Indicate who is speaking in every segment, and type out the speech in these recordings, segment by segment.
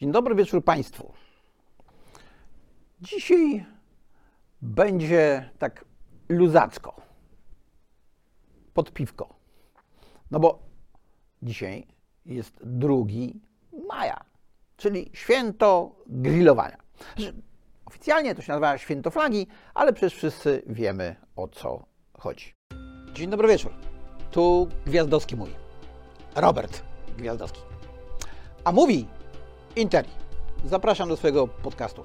Speaker 1: Dzień dobry wieczór Państwu. Dzisiaj będzie tak luzacko, pod piwko. No bo dzisiaj jest 2 maja, czyli święto grillowania. Znaczy, Oficjalnie to się nazywa święto flagi, ale przecież wszyscy wiemy o co chodzi. Dzień dobry wieczór. Tu Gwiazdowski mój. Robert Gwiazdowski. A mówi Interi. Zapraszam do swojego podcastu.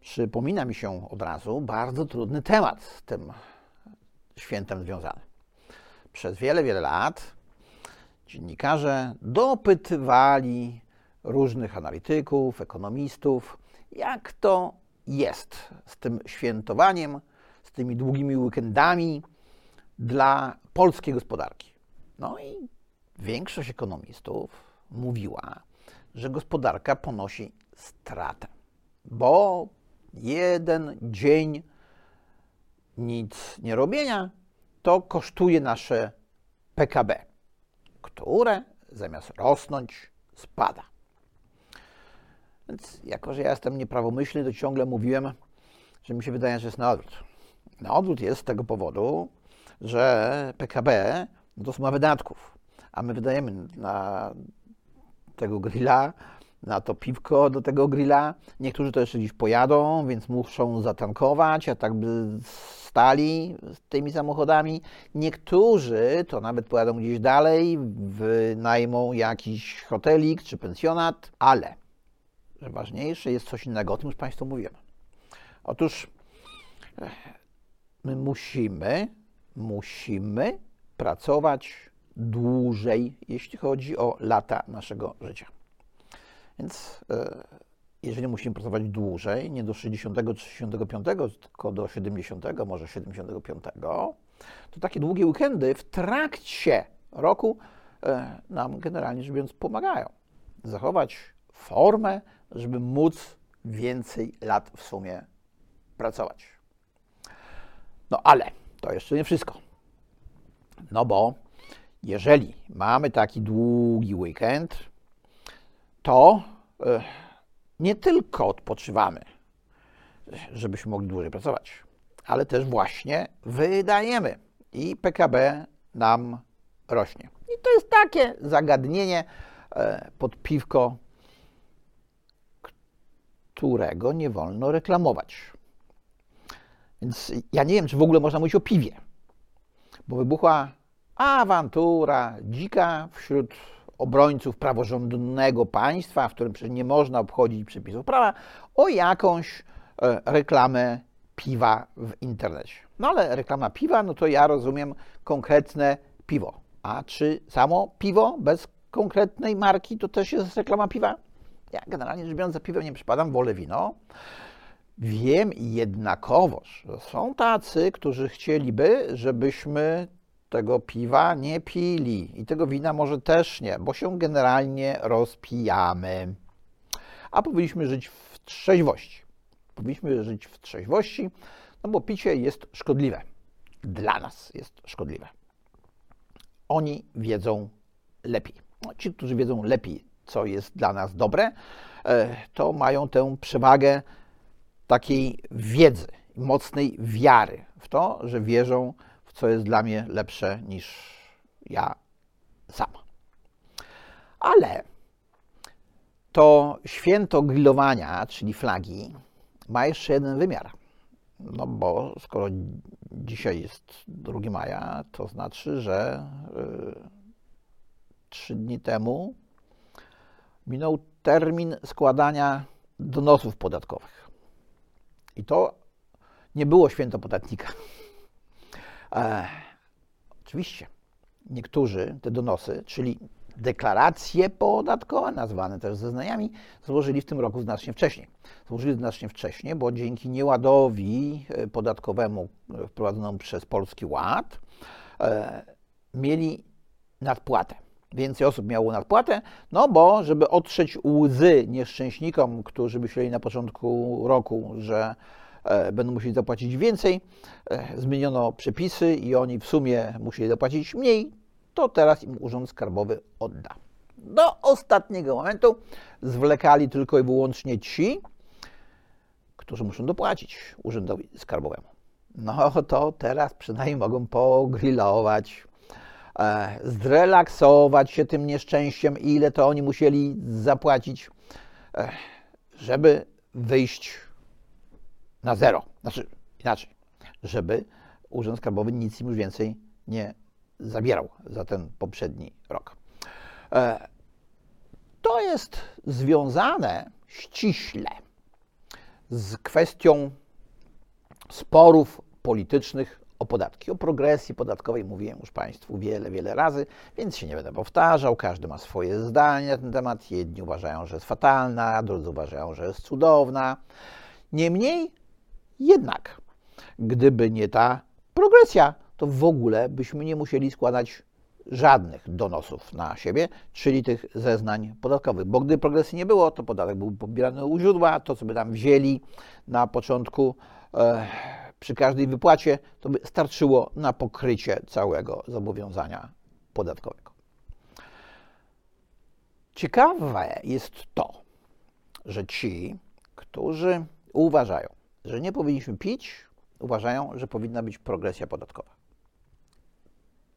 Speaker 1: Przypomina mi się od razu bardzo trudny temat z tym świętem związany. Przez wiele, wiele lat dziennikarze dopytywali różnych analityków, ekonomistów, jak to jest z tym świętowaniem, z tymi długimi weekendami dla polskiej gospodarki. No i większość ekonomistów mówiła, że gospodarka ponosi stratę, bo jeden dzień nic nie robienia to kosztuje nasze PKB, które zamiast rosnąć spada. Więc jako, że ja jestem nieprawomyślny, to ciągle mówiłem, że mi się wydaje, że jest na odwrót. Na odwrót jest z tego powodu, że PKB to suma wydatków, a my wydajemy na tego grilla, na to piwko do tego grilla. Niektórzy to jeszcze dziś pojadą, więc muszą zatankować, a tak by stali z tymi samochodami. Niektórzy to nawet pojadą gdzieś dalej, wynajmą jakiś hotelik czy pensjonat, ale że ważniejsze jest coś innego. O tym już Państwu mówiłem. Otóż my musimy, musimy pracować dłużej, jeśli chodzi o lata naszego życia. Więc jeżeli musimy pracować dłużej, nie do 60 czy 65, tylko do 70, może 75, to takie długie weekendy w trakcie roku nam generalnie rzecz biorąc pomagają zachować formę, żeby móc więcej lat w sumie pracować. No ale to jeszcze nie wszystko. No bo jeżeli mamy taki długi weekend, to nie tylko odpoczywamy, żebyśmy mogli dłużej pracować, ale też właśnie wydajemy i PKB nam rośnie. I to jest takie zagadnienie pod piwko, którego nie wolno reklamować. Więc ja nie wiem, czy w ogóle można mówić o piwie, bo wybuchła awantura dzika wśród obrońców praworządnego państwa, w którym przecież nie można obchodzić przepisów prawa, o jakąś reklamę piwa w internecie. No ale reklama piwa, no to ja rozumiem konkretne piwo. A czy samo piwo bez konkretnej marki to też jest reklama piwa? Ja generalnie rzecz biorąc za piwem nie przypadam, wolę wino. Wiem jednakowoż, że są tacy, którzy chcieliby, żebyśmy tego piwa nie pili i tego wina może też nie, bo się generalnie rozpijamy. A powinniśmy żyć w trzeźwości. Powinniśmy żyć w trzeźwości, no bo picie jest szkodliwe. Dla nas jest szkodliwe. Oni wiedzą lepiej. No, ci, którzy wiedzą lepiej, co jest dla nas dobre, to mają tę przewagę takiej wiedzy, mocnej wiary w to, że wierzą co jest dla mnie lepsze niż ja sama. Ale to święto grillowania, czyli flagi, ma jeszcze jeden wymiar. No bo skoro dzisiaj jest 2 maja, to znaczy, że trzy dni temu minął termin składania donosów podatkowych. I to nie było święto podatnika. E, oczywiście niektórzy te donosy, czyli deklaracje podatkowe, nazwane też zeznaniami, złożyli w tym roku znacznie wcześniej. Złożyli znacznie wcześniej, bo dzięki nieładowi podatkowemu wprowadzonemu przez Polski Ład e, mieli nadpłatę. Więcej osób miało nadpłatę, no bo żeby otrzeć łzy nieszczęśnikom, którzy myśleli na początku roku, że e, będą musieli zapłacić więcej, e, zmieniono przepisy i oni w sumie musieli zapłacić mniej, to teraz im Urząd Skarbowy odda. Do ostatniego momentu zwlekali tylko i wyłącznie ci, którzy muszą dopłacić urzędowi skarbowemu. No to teraz przynajmniej mogą pogrillować, e, zrelaksować się tym nieszczęściem, ile to oni musieli zapłacić, e, żeby wyjść na zero. Znaczy inaczej, żeby Urząd Skarbowy nic im już więcej nie zabierał za ten poprzedni rok. E, to jest związane ściśle z kwestią sporów politycznych o podatki. O progresji podatkowej mówiłem już Państwu wiele, wiele razy, więc się nie będę powtarzał. Każdy ma swoje zdanie na ten temat. Jedni uważają, że jest fatalna, drudzy uważają, że jest cudowna. Niemniej jednak, gdyby nie ta progresja, to w ogóle byśmy nie musieli składać żadnych donosów na siebie, czyli tych zeznań podatkowych. Bo gdy progresji nie było, to podatek był pobierany u źródła, to co by tam wzięli na początku e, przy każdej wypłacie, to by starczyło na pokrycie całego zobowiązania podatkowego. Ciekawe jest to, że ci, którzy uważają, że nie powinniśmy pić, uważają, że powinna być progresja podatkowa.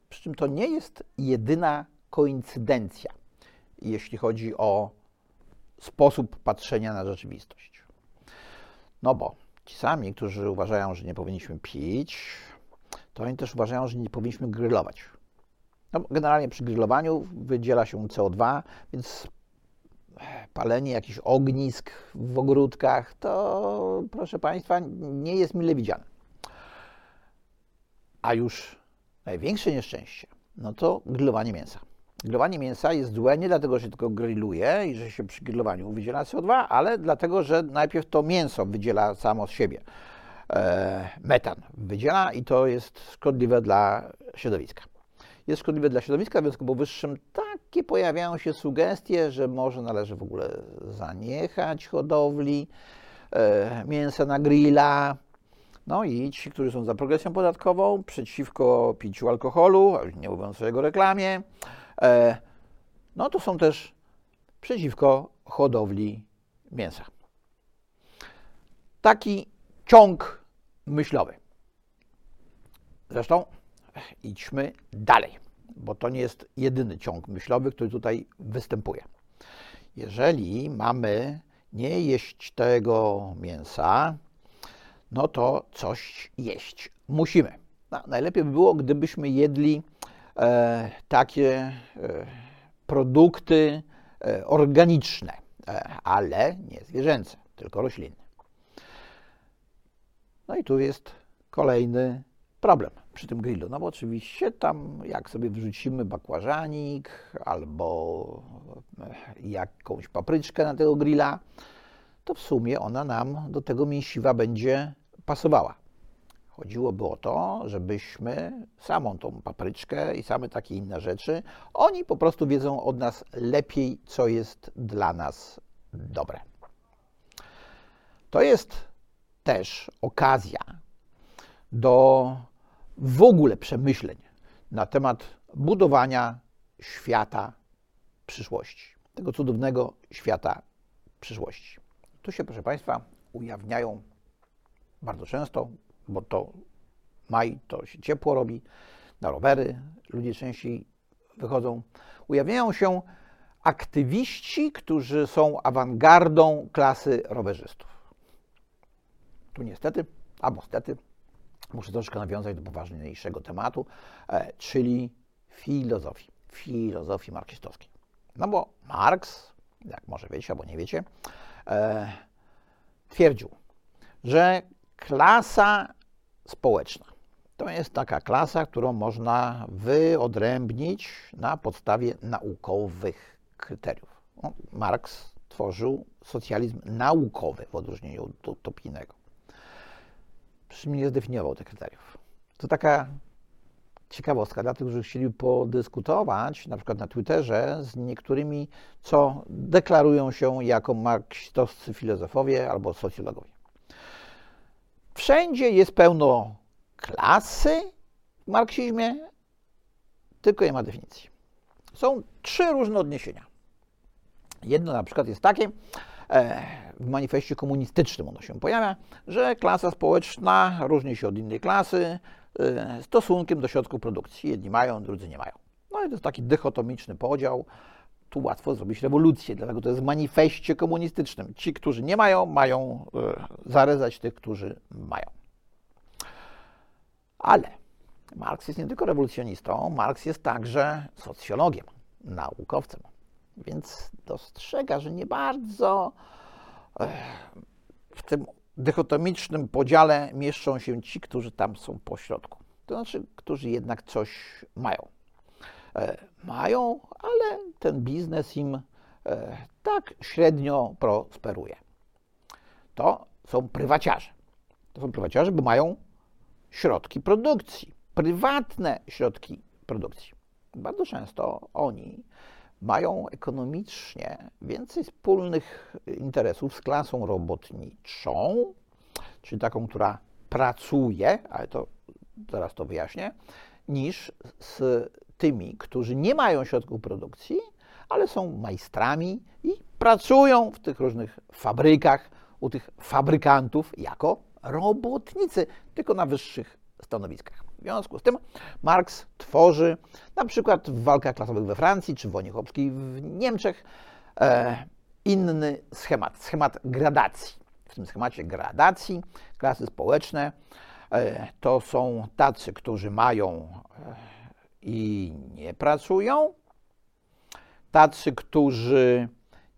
Speaker 1: Przy czym to nie jest jedyna koincydencja, jeśli chodzi o sposób patrzenia na rzeczywistość. No bo ci sami, którzy uważają, że nie powinniśmy pić, to oni też uważają, że nie powinniśmy grillować. No, generalnie przy grillowaniu wydziela się CO2, więc palenie jakichś ognisk w ogródkach to, proszę Państwa, nie jest mile widziane. A już największe nieszczęście, no to grillowanie mięsa. Grillowanie mięsa jest złe nie dlatego, że tylko grilluje i że się przy grillowaniu wydziela CO2, ale dlatego, że najpierw to mięso wydziela samo z siebie e, metan. Wydziela i to jest szkodliwe dla środowiska. Jest szkodliwe dla środowiska, w związku powyższym takie pojawiają się sugestie, że może należy w ogóle zaniechać hodowli e, mięsa na grilla, no i ci, którzy są za progresją podatkową, przeciwko piciu alkoholu, nie mówiąc o jego reklamie, e, no to są też przeciwko hodowli mięsa. Taki ciąg myślowy. Zresztą idźmy dalej, bo to nie jest jedyny ciąg myślowy, który tutaj występuje. Jeżeli mamy nie jeść tego mięsa, no to coś jeść musimy. No, najlepiej by było, gdybyśmy jedli e, takie e, produkty e, organiczne, e, ale nie zwierzęce, tylko roślinne. No i tu jest kolejny problem przy tym grillu. No bo oczywiście tam, jak sobie wrzucimy bakłażanik albo e, jakąś papryczkę na tego grilla, to w sumie ona nam do tego mięsiwa będzie pasowała. Chodziłoby o to, żebyśmy samą tą papryczkę i same takie inne rzeczy, oni po prostu wiedzą od nas lepiej, co jest dla nas dobre. To jest też okazja do w ogóle przemyśleń na temat budowania świata przyszłości, tego cudownego świata przyszłości. Tu się, proszę Państwa, ujawniają bardzo często, bo to maj to się ciepło robi, na rowery ludzie częściej wychodzą. Ujawniają się aktywiści, którzy są awangardą klasy rowerzystów. Tu niestety, albo stety, muszę troszkę nawiązać do poważniejszego tematu, e, czyli filozofii, filozofii marksistowskiej. No bo Marks, jak może wiecie albo nie wiecie, e, twierdził, że klasa społeczna to jest taka klasa, którą można wyodrębnić na podstawie naukowych kryteriów. No, Marks tworzył socjalizm naukowy w odróżnieniu od utopijnego. Przy czym nie zdefiniował tych kryteriów. To taka ciekawostka dla tych, którzy chcieli podyskutować, na przykład na Twitterze, z niektórymi, co deklarują się jako marksistowscy filozofowie albo socjologowie. Wszędzie jest pełno klasy w marksizmie, tylko nie ma definicji. Są trzy różne odniesienia Jedno na przykład jest takie, e, w manifestie komunistycznym ono się pojawia, że klasa społeczna różni się od innej klasy e, stosunkiem do środków produkcji. Jedni mają, drudzy nie mają. No i to jest taki dychotomiczny podział. Tu łatwo zrobić rewolucję, dlatego to jest w manifestie komunistycznym. Ci, którzy nie mają, mają e, zarezać tych, którzy mają. Ale Marks jest nie tylko rewolucjonistą, Marks jest także socjologiem, naukowcem. Więc dostrzega, że nie bardzo w tym dychotomicznym podziale mieszczą się ci, którzy tam są po środku. To znaczy, którzy jednak coś mają. E, mają, ale ten biznes im e, tak średnio prosperuje. To są prywaciarze. To są prywaciarze, bo mają środki produkcji, prywatne środki produkcji. Bardzo często oni mają ekonomicznie więcej wspólnych interesów z klasą robotniczą, czyli taką, która pracuje, ale to zaraz to wyjaśnię, niż z tymi, którzy nie mają środków produkcji, ale są majstrami i pracują w tych różnych fabrykach, u tych fabrykantów jako robotnicy, tylko na wyższych stanowiskach. Związku z tym Marx tworzy na przykład w walkach klasowych we Francji czy w wojnie chłopskiej w Niemczech e, inny schemat, schemat gradacji. W tym schemacie gradacji klasy społeczne e, to są tacy, którzy mają e, i nie pracują, tacy, którzy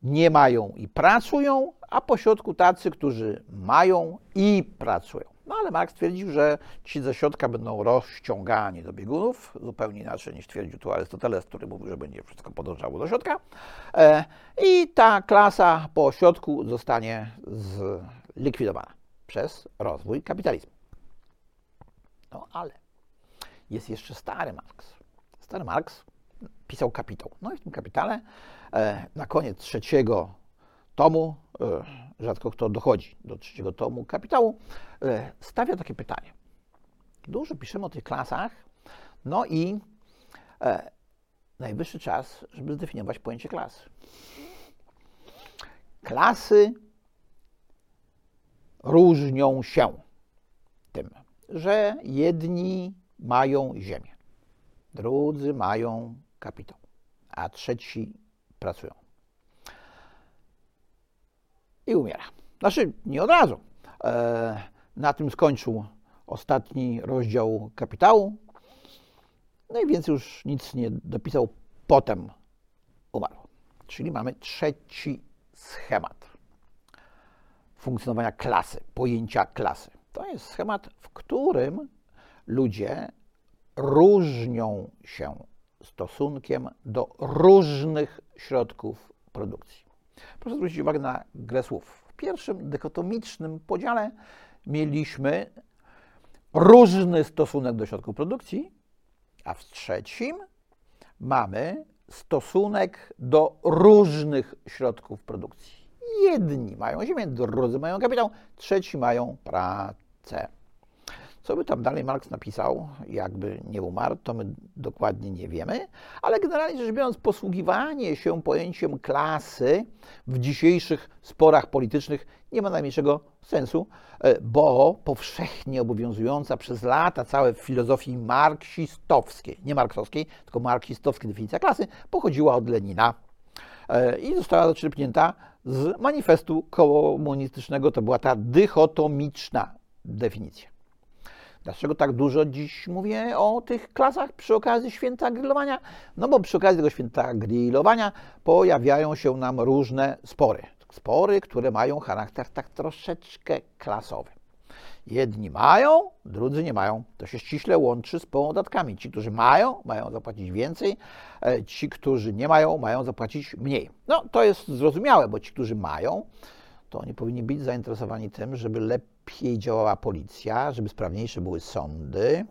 Speaker 1: nie mają i pracują, a pośrodku tacy, którzy mają i pracują. No ale Marx twierdził, że ci ze środka będą rozciągani do biegunów, zupełnie inaczej niż twierdził tu Arystoteles, który mówił, że będzie wszystko podążało do środka. E, I ta klasa po środku zostanie zlikwidowana przez rozwój kapitalizmu. No ale jest jeszcze stary Marx. Stary Marx pisał kapitał. No i w tym kapitale e, na koniec trzeciego tomu, e, rzadko kto dochodzi do trzeciego tomu kapitału, e, stawia takie pytanie. Dużo piszemy o tych klasach, no i e, najwyższy czas, żeby zdefiniować pojęcie klasy. Klasy różnią się tym, że jedni mają ziemię, drudzy mają kapitał, a trzeci pracują i umiera. Znaczy, nie od razu. E, na tym skończył ostatni rozdział kapitału. No i więc już nic nie dopisał. Potem umarł. Czyli mamy trzeci schemat funkcjonowania klasy, pojęcia klasy. To jest schemat, w którym ludzie różnią się stosunkiem do różnych środków produkcji. Proszę zwrócić uwagę na grę słów. W pierwszym dykotomicznym podziale mieliśmy różny stosunek do środków produkcji, a w trzecim mamy stosunek do różnych środków produkcji. Jedni mają ziemię, drudzy mają kapitał, trzeci mają pracę. Co by tam dalej Marx napisał, jakby nie umarł, to my dokładnie nie wiemy, ale generalnie rzecz biorąc, posługiwanie się pojęciem klasy w dzisiejszych sporach politycznych nie ma najmniejszego sensu, e, bo powszechnie obowiązująca przez lata całe w filozofii marksistowskiej, nie marksowskiej, tylko marksistowskiej definicja klasy, pochodziła od Lenina e, i została zaczerpnięta z manifestu komunistycznego. To była ta dychotomiczna definicja. Dlaczego tak dużo dziś mówię o tych klasach przy okazji święta grillowania? No bo przy okazji tego święta grillowania pojawiają się nam różne spory. Spory, które mają charakter tak troszeczkę klasowy. Jedni mają, drudzy nie mają. To się ściśle łączy z podatkami. Ci, którzy mają, mają zapłacić więcej, e, ci, którzy nie mają, mają zapłacić mniej. No to jest zrozumiałe, bo ci, którzy mają, to oni powinni być zainteresowani tym, żeby lepiej lepiej działała policja, żeby sprawniejsze były sądy,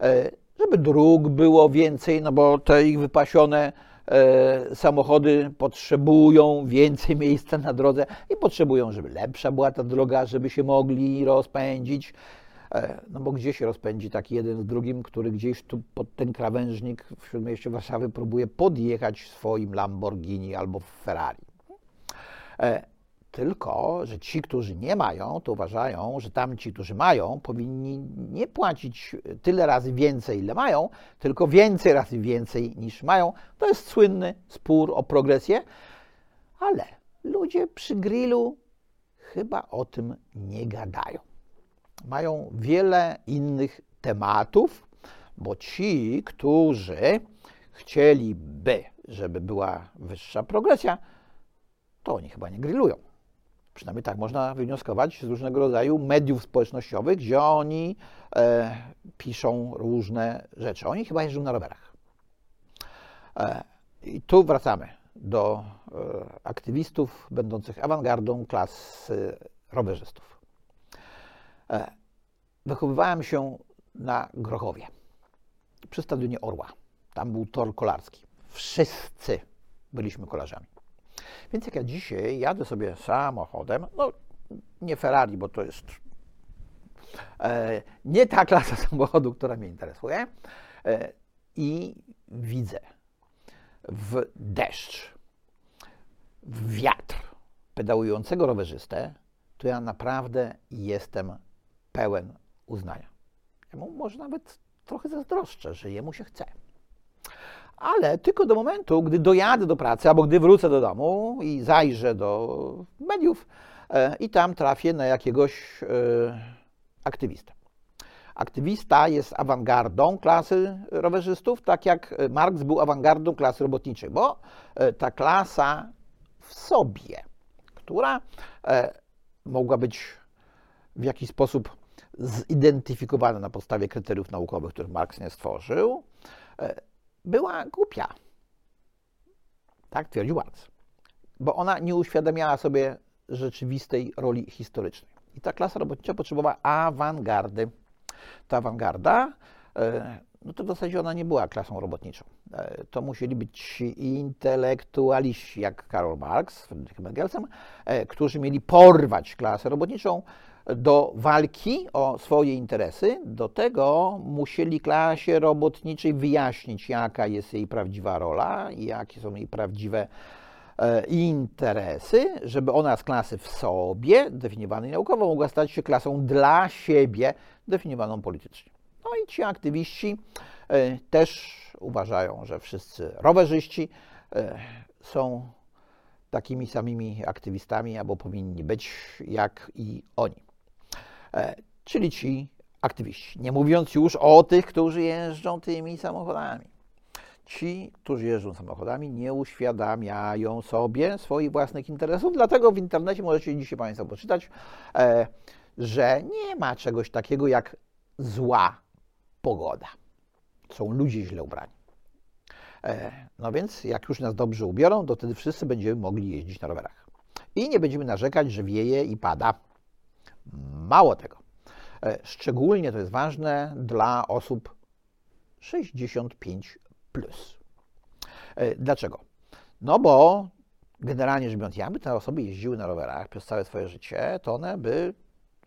Speaker 1: e, żeby dróg było więcej, no bo te ich wypasione e, samochody potrzebują więcej miejsca na drodze i potrzebują, żeby lepsza była ta droga, żeby się mogli rozpędzić. E, no bo gdzie się rozpędzi taki jeden z drugim, który gdzieś tu pod ten krawężnik w śródmieście Warszawy próbuje podjechać swoim Lamborghini albo Ferrari. Tylko, że ci, którzy nie mają, to uważają, że tamci, którzy mają, powinni nie płacić tyle razy więcej, ile mają, tylko więcej razy więcej niż mają. To jest słynny spór o progresję, ale ludzie przy grillu chyba o tym nie gadają. Mają wiele innych tematów, bo ci, którzy chcieliby, żeby była wyższa progresja, to oni chyba nie grillują. Przynajmniej tak można wywnioskować z różnego rodzaju mediów społecznościowych, gdzie oni e, piszą różne rzeczy. Oni chyba jeżdżą na rowerach. E, I tu wracamy do e, aktywistów będących awangardą klas rowerzystów. E, wychowywałem się na Grochowie, przy stadionie Orła. Tam był tor kolarski. Wszyscy byliśmy kolarzami. Więc jak ja dzisiaj jadę sobie samochodem, no nie Ferrari, bo to jest e, nie ta klasa samochodu, która mnie interesuje, e, i widzę w deszcz, w wiatr pedałującego rowerzystę, to ja naprawdę jestem pełen uznania. Ja mu może nawet trochę zazdroszczę, że jemu się chce ale tylko do momentu, gdy dojadę do pracy albo gdy wrócę do domu i zajrzę do mediów e, i tam trafię na jakiegoś e, aktywistę. Aktywista jest awangardą klasy rowerzystów, tak jak Marx był awangardą klasy robotniczej, bo e, ta klasa w sobie, która mogła być w jakiś sposób zidentyfikowana na podstawie kryteriów naukowych, których Marx nie stworzył, była głupia. Tak twierdził Marx. Bo ona nie uświadamiała sobie rzeczywistej roli historycznej. I ta klasa robotnicza potrzebowała awangardy. Ta awangarda, e, no to w zasadzie ona nie była klasą robotniczą. E, to musieli być intelektualiści, jak Karol Marx, Friedrich Engelsem, e, którzy mieli porwać klasę robotniczą, do walki o swoje interesy, do tego musieli klasie robotniczej wyjaśnić, jaka jest jej prawdziwa rola i jakie są jej prawdziwe e, interesy, żeby ona z klasy w sobie, definiowanej naukowo, mogła stać się klasą dla siebie, definiowaną politycznie. No i ci aktywiści e, też uważają, że wszyscy rowerzyści e, są takimi samymi aktywistami, albo powinni być jak i oni. E, czyli ci aktywiści. Nie mówiąc już o tych, którzy jeżdżą tymi samochodami. Ci, którzy jeżdżą samochodami, nie uświadamiają sobie swoich własnych interesów, dlatego w internecie możecie dzisiaj Państwo poczytać, e, że nie ma czegoś takiego jak zła pogoda. Są ludzie źle ubrani. E, no więc, jak już nas dobrze ubiorą, to wtedy wszyscy będziemy mogli jeździć na rowerach. I nie będziemy narzekać, że wieje i pada. Mało tego. E, szczególnie to jest ważne dla osób 65. Plus. E, dlaczego? No bo generalnie rzecz biorąc, jakby te osoby jeździły na rowerach przez całe swoje życie, to one by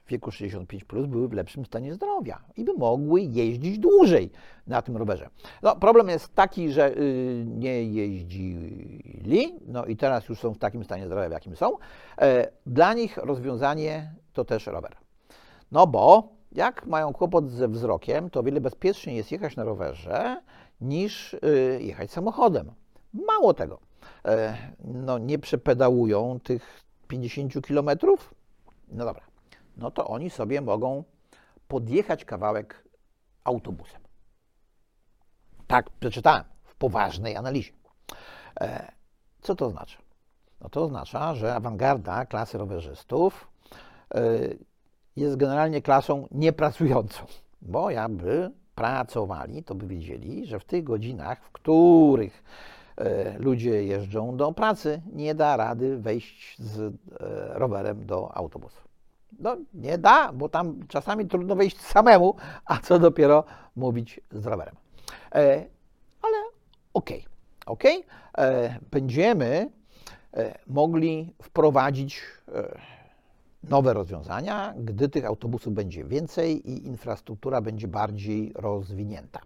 Speaker 1: w wieku 65 plus były w lepszym stanie zdrowia i by mogły jeździć dłużej na tym rowerze. No, problem jest taki, że y, nie jeździli, no i teraz już są w takim stanie zdrowia, w jakim są. E, dla nich rozwiązanie to też rower. No bo jak mają kłopot ze wzrokiem, to o wiele bezpieczniej jest jechać na rowerze niż y, jechać samochodem. Mało tego, e, no nie przepedałują tych 50 kilometrów. No dobra, no to oni sobie mogą podjechać kawałek autobusem. Tak przeczytałem w poważnej analizie. E, co to oznacza? No to oznacza, że awangarda klasy rowerzystów jest generalnie klasą niepracującą, bo jakby pracowali, to by wiedzieli, że w tych godzinach, w których e, ludzie jeżdżą do pracy, nie da rady wejść z rowerem do autobusu. No nie da, bo tam czasami trudno wejść samemu, a co dopiero mówić z rowerem. E, ale okej, okay. Okay. E, będziemy e, mogli wprowadzić e, nowe rozwiązania, gdy tych autobusów będzie więcej i infrastruktura będzie bardziej rozwinięta.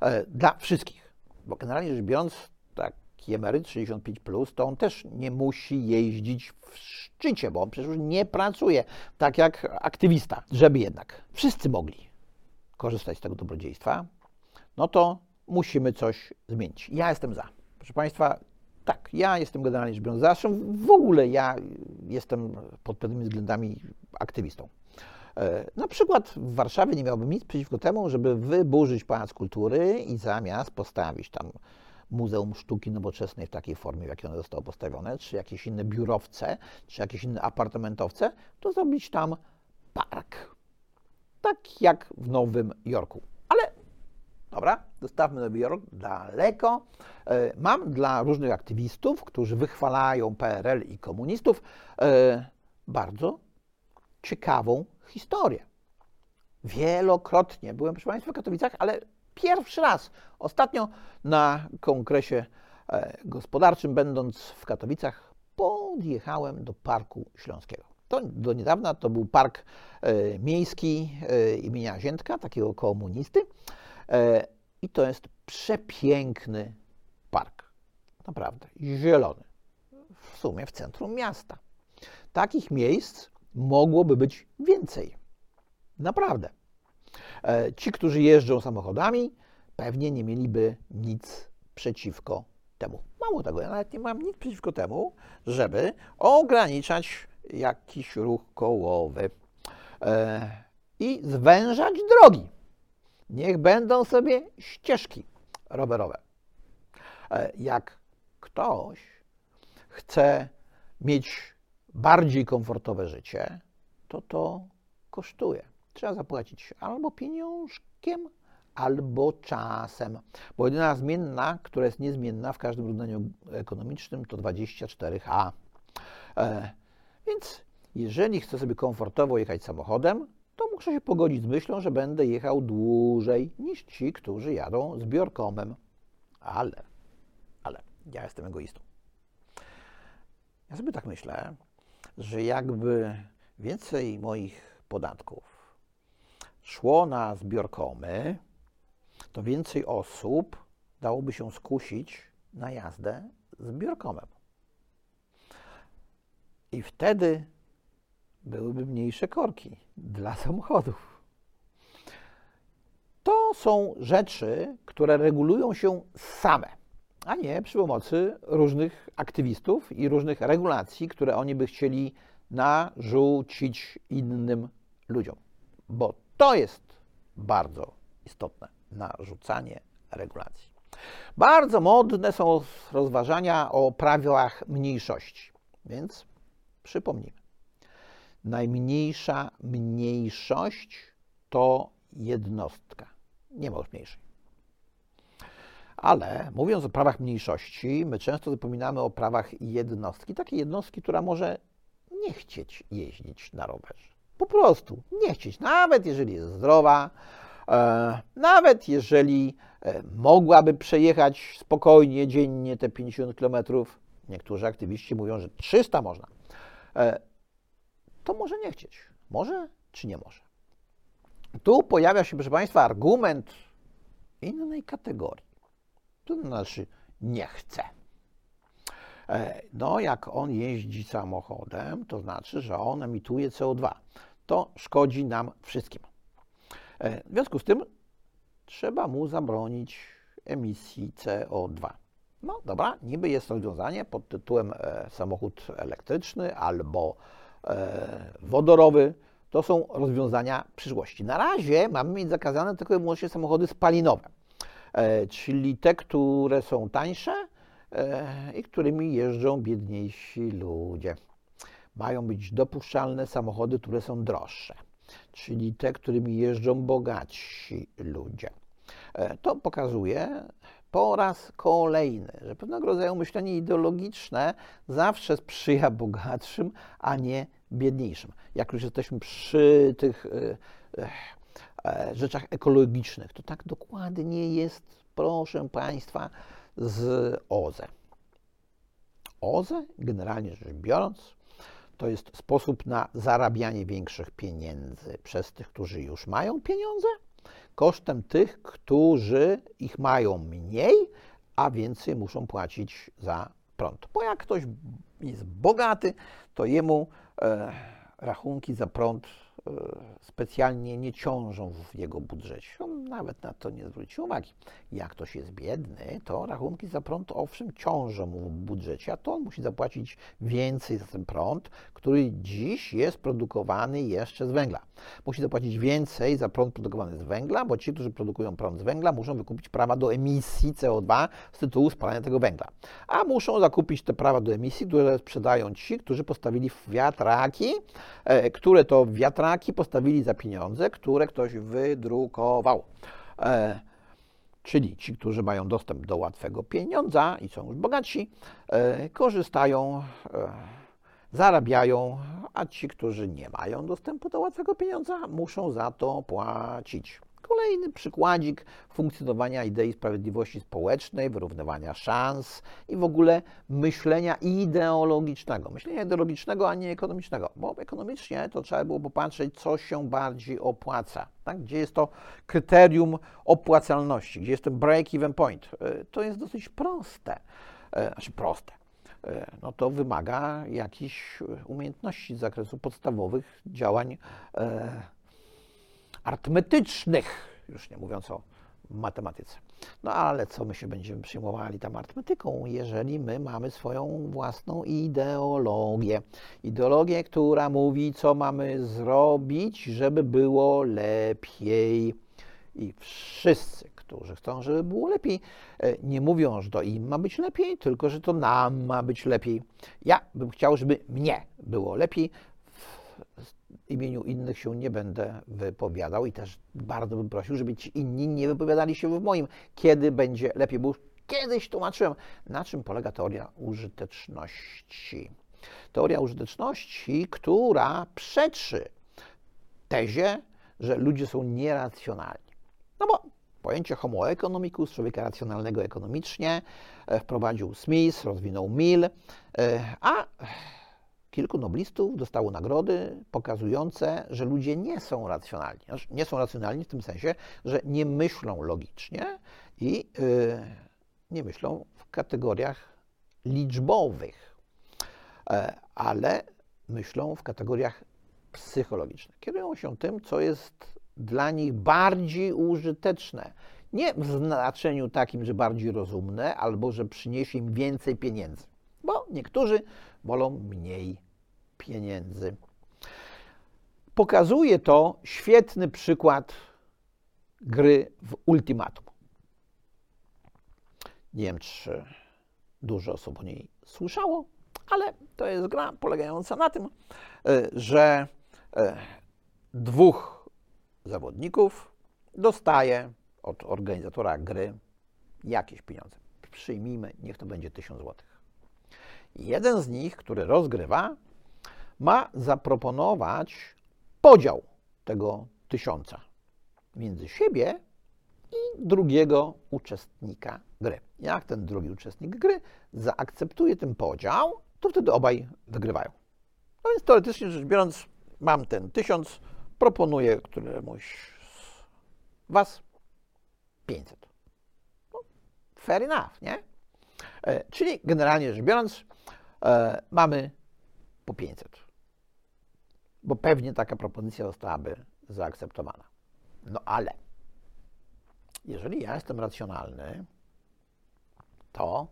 Speaker 1: E, dla wszystkich, bo generalnie rzecz biorąc, tak taki emeryt 65, plus, to on też nie musi jeździć w szczycie, bo on przecież nie pracuje tak jak aktywista, żeby jednak wszyscy mogli korzystać z tego dobrodziejstwa, no to musimy coś zmienić. Ja jestem za. Proszę Państwa, tak, ja jestem generalnie rzecz biorąc za. Zresztą w ogóle ja jestem pod pewnymi względami aktywistą. E, na przykład w Warszawie nie miałbym nic przeciwko temu, żeby wyburzyć Pałac Kultury i zamiast postawić tam Muzeum Sztuki Nowoczesnej w takiej formie, w jakiej ono zostało postawione, czy jakieś inne biurowce, czy jakieś inne apartamentowce, to zrobić tam park. Tak jak w Nowym Jorku. Dobra, zostawmy Nowy Jork daleko. E, mam dla różnych aktywistów, którzy wychwalają PRL i komunistów, e, bardzo ciekawą historię. Wielokrotnie byłem, proszę Państwa, w Katowicach, ale pierwszy raz. Ostatnio na kongresie e, gospodarczym, będąc w Katowicach, podjechałem do Parku Śląskiego. To do niedawna to był park miejski imienia Ziętka, takiego komunisty. I to jest przepiękny park. Naprawdę, zielony. W sumie w centrum miasta. Takich miejsc mogłoby być więcej. Naprawdę. E, ci, którzy jeżdżą samochodami, pewnie nie mieliby nic przeciwko temu. Mało tego, ja nawet nie mam nic przeciwko temu, żeby ograniczać jakiś ruch kołowy e, i zwężać drogi. Niech będą sobie ścieżki rowerowe. E, jak ktoś chce mieć bardziej komfortowe życie, to to kosztuje. Trzeba zapłacić albo pieniążkiem, albo czasem. Bo jedyna zmienna, która jest niezmienna w każdym równaniu ekonomicznym, to 24H. E, więc jeżeli chcę sobie komfortowo jechać samochodem, to muszę się pogodzić z myślą, że będę jechał dłużej niż ci, którzy jadą zbiorkomem. Ale, ale, ja jestem egoistą. Ja sobie tak myślę, że jakby więcej moich podatków szło na zbiorkomy, to więcej osób dałoby się skusić na jazdę zbiorkomem. I wtedy byłyby mniejsze korki dla samochodów. To są rzeczy, które regulują się same a nie przy pomocy różnych aktywistów i różnych regulacji, które oni by chcieli narzucić innym ludziom. Bo to jest bardzo istotne narzucanie regulacji. Bardzo modne są rozważania o prawach mniejszości, więc przypomnijmy. Najmniejsza mniejszość to jednostka. Nie ma już mniejszej. Ale mówiąc o prawach mniejszości, my często zapominamy o prawach jednostki, takiej jednostki, która może nie chcieć jeździć na rowerze. Po prostu nie chcieć, nawet jeżeli jest zdrowa, e, nawet jeżeli e, mogłaby przejechać spokojnie dziennie te 50 km, niektórzy aktywiści mówią, że 300 można, e, to może nie chcieć. Może czy nie może? Tu pojawia się, proszę Państwa, argument innej kategorii. To znaczy nie chce. E, no, jak on jeździ samochodem, to znaczy, że on emituje CO2. To szkodzi nam wszystkim. E, w związku z tym trzeba mu zabronić emisji CO2. No dobra, niby jest rozwiązanie pod tytułem e, samochód elektryczny albo wodorowy. To są rozwiązania przyszłości. Na razie mamy mieć zakazane tylko i wyłącznie samochody spalinowe. E, czyli te, które są tańsze e, i którymi jeżdżą biedniejsi ludzie. Mają być dopuszczalne samochody, które są droższe, czyli te, którymi jeżdżą bogatsi ludzie. E, to pokazuje po raz kolejny, że pewnego rodzaju myślenie ideologiczne zawsze sprzyja bogatszym, a nie biedniejszym. Jak już jesteśmy przy tych E, rzeczach ekologicznych. To tak dokładnie jest, proszę Państwa, z OZE. OZE, generalnie rzecz biorąc, to jest sposób na zarabianie większych pieniędzy przez tych, którzy już mają pieniądze, kosztem tych, którzy ich mają mniej, a więcej muszą płacić za prąd. Bo jak ktoś jest bogaty, to jemu e, rachunki za prąd specjalnie nie ciążą w jego budżecie. On nawet na to nie zwróci uwagi. Jak ktoś jest biedny, to rachunki za prąd owszem ciążą mu w budżecie, a to on musi zapłacić więcej za ten prąd, który dziś jest produkowany jeszcze z węgla. Musi zapłacić więcej za prąd produkowany z węgla, bo ci, którzy produkują prąd z węgla, muszą wykupić prawa do emisji CO2 z tytułu spalania tego węgla. A muszą zakupić te prawa do emisji, które sprzedają ci, którzy postawili wiatraki, e, które to wiatraki postawili za pieniądze, które ktoś wydrukował. E, czyli ci, którzy mają dostęp do łatwego pieniądza i są już bogatsi, e, korzystają, zarabiają, a ci, którzy nie mają dostępu do łatwego pieniądza, muszą za to płacić. Kolejny przykładzik funkcjonowania idei sprawiedliwości społecznej, wyrównywania szans i w ogóle myślenia ideologicznego. Myślenia ideologicznego, a nie ekonomicznego, bo ekonomicznie to trzeba było popatrzeć, co się bardziej opłaca. Tak? Gdzie jest to kryterium opłacalności, gdzie jest ten break-even point. E, to jest dosyć proste. E, znaczy proste e, no to wymaga jakichś umiejętności z zakresu podstawowych działań arytmetycznych, już nie mówiąc o matematyce. No ale co my się będziemy przyjmowali tam arytmetyką, jeżeli my mamy swoją własną ideologię. Ideologię, która mówi, co mamy zrobić, żeby było lepiej. I wszyscy, którzy chcą, żeby było lepiej, e, nie mówią, że to im ma być lepiej, tylko że to nam ma być lepiej. Ja bym chciał, żeby mnie było lepiej imieniu innych się nie będę wypowiadał i też bardzo bym prosił, żeby ci inni nie wypowiadali się w moim, kiedy będzie lepiej, bo już kiedyś tłumaczyłem, na czym polega teoria użyteczności. Teoria użyteczności, która przeczy tezie, że ludzie są nieracjonalni. No bo pojęcie homo economicus, człowieka racjonalnego ekonomicznie, e, wprowadził Smith, rozwinął Mill, e, a kilku noblistów dostało nagrody pokazujące, że ludzie nie są racjonalni. Znaczy, nie są racjonalni w tym sensie, że nie myślą logicznie i yy, nie myślą w kategoriach liczbowych, yy, ale myślą w kategoriach psychologicznych. Kierują się tym, co jest dla nich bardziej użyteczne. Nie w znaczeniu takim, że bardziej rozumne, albo że przyniesie im więcej pieniędzy niektórzy wolą mniej pieniędzy. Pokazuje to świetny przykład gry w ultimatum. Nie wiem, czy dużo osób o niej słyszało, ale to jest gra polegająca na tym, e, że e, dwóch zawodników dostaje od organizatora gry jakieś pieniądze. Przyjmijmy, niech to będzie 1000 złotych. Jeden z nich, który rozgrywa, ma zaproponować podział tego tysiąca między siebie i drugiego uczestnika gry. Jak ten drugi uczestnik gry zaakceptuje ten podział, to wtedy obaj wygrywają. No więc teoretycznie rzecz biorąc, mam ten tysiąc, proponuję któremuś z Was 500. No, fair enough, nie? E, czyli generalnie rzecz biorąc, e, mamy po 500. Bo pewnie taka propozycja zostałaby zaakceptowana. No ale jeżeli ja jestem racjonalny, to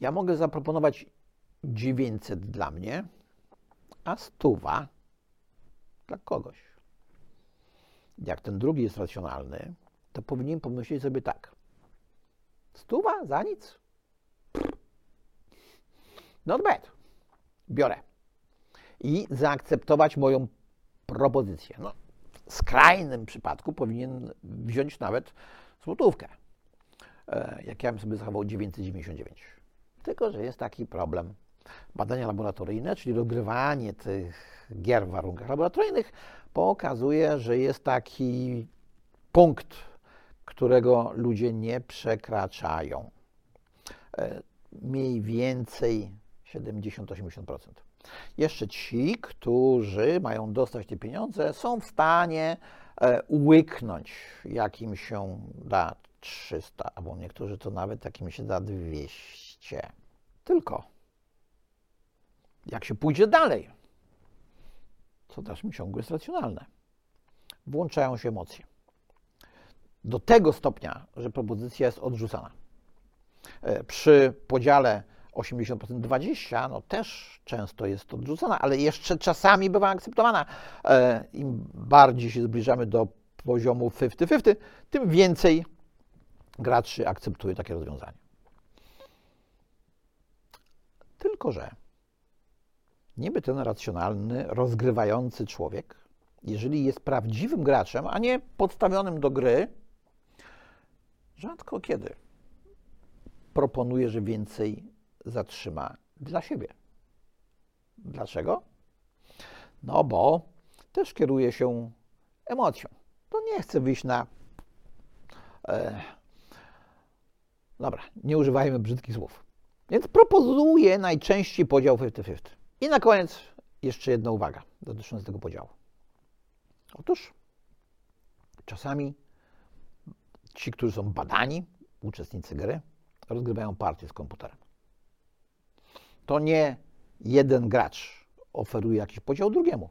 Speaker 1: ja mogę zaproponować 900 dla mnie, a stuwa dla kogoś. Jak ten drugi jest racjonalny, to powinien pomyśleć sobie tak. Stuwa za nic? Not bad. Biorę. I zaakceptować moją propozycję. No, w skrajnym przypadku powinien wziąć nawet złotówkę. E, jak ja bym sobie zachował 999. Tylko, że jest taki problem. Badania laboratoryjne, czyli rozgrywanie tych gier w warunkach laboratoryjnych, pokazuje, że jest taki punkt, którego ludzie nie przekraczają. E, mniej więcej 70-80%. Jeszcze ci, którzy mają dostać te pieniądze, są w stanie e, łyknąć, jakim się da 300, albo niektórzy to nawet takim się da 200. Tylko jak się pójdzie dalej, co w dalszym ciągu jest racjonalne, włączają się emocje. Do tego stopnia, że propozycja jest odrzucana. E, Przy podziale 80% 20, no też często jest odrzucana, ale jeszcze czasami bywa akceptowana. E, Im bardziej się zbliżamy do poziomu 50-50, tym więcej graczy akceptuje takie rozwiązanie. Tylko, że niby ten racjonalny, rozgrywający człowiek, jeżeli jest prawdziwym graczem, a nie podstawionym do gry, rzadko kiedy proponuje, że więcej zatrzyma dla siebie. Dlaczego? No bo też kieruje się emocją. To nie chce wyjść na. E, dobra, nie używajmy brzydkich słów. Więc proponuje najczęściej podział 50-50. I na koniec jeszcze jedna uwaga dotycząca tego podziału. Otóż czasami ci, którzy są badani, uczestnicy gry, rozgrywają partię z komputerem. To nie jeden gracz oferuje jakiś podział drugiemu,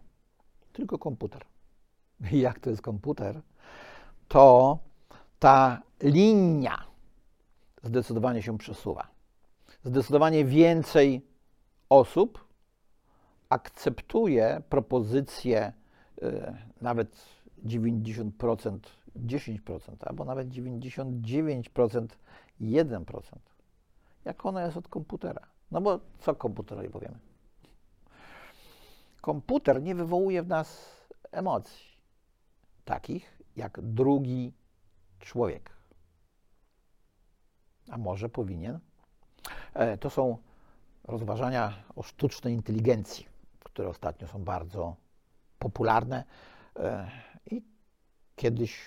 Speaker 1: tylko komputer. I jak to jest komputer, to ta linia zdecydowanie się przesuwa. Zdecydowanie więcej osób akceptuje propozycję y, nawet 90%, 10%, albo nawet 99%, 1%, jak ona jest od komputera. No bo co komputerowi powiemy? Komputer nie wywołuje w nas emocji, takich jak drugi człowiek. A może powinien? E, To są rozważania o sztucznej inteligencji, które ostatnio są bardzo popularne e, i kiedyś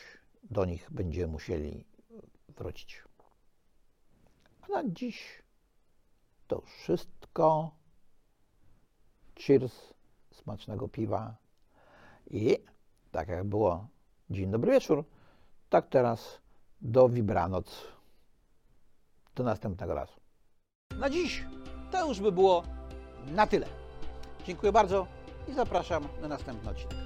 Speaker 1: do nich będziemy musieli wrócić. A na dziś to wszystko. Cheers, smacznego piwa i tak jak było dzień dobry wieczór, tak teraz do Wibranoc. Do następnego razu. Na dziś to już by było na tyle. Dziękuję bardzo i zapraszam na następny odcinek.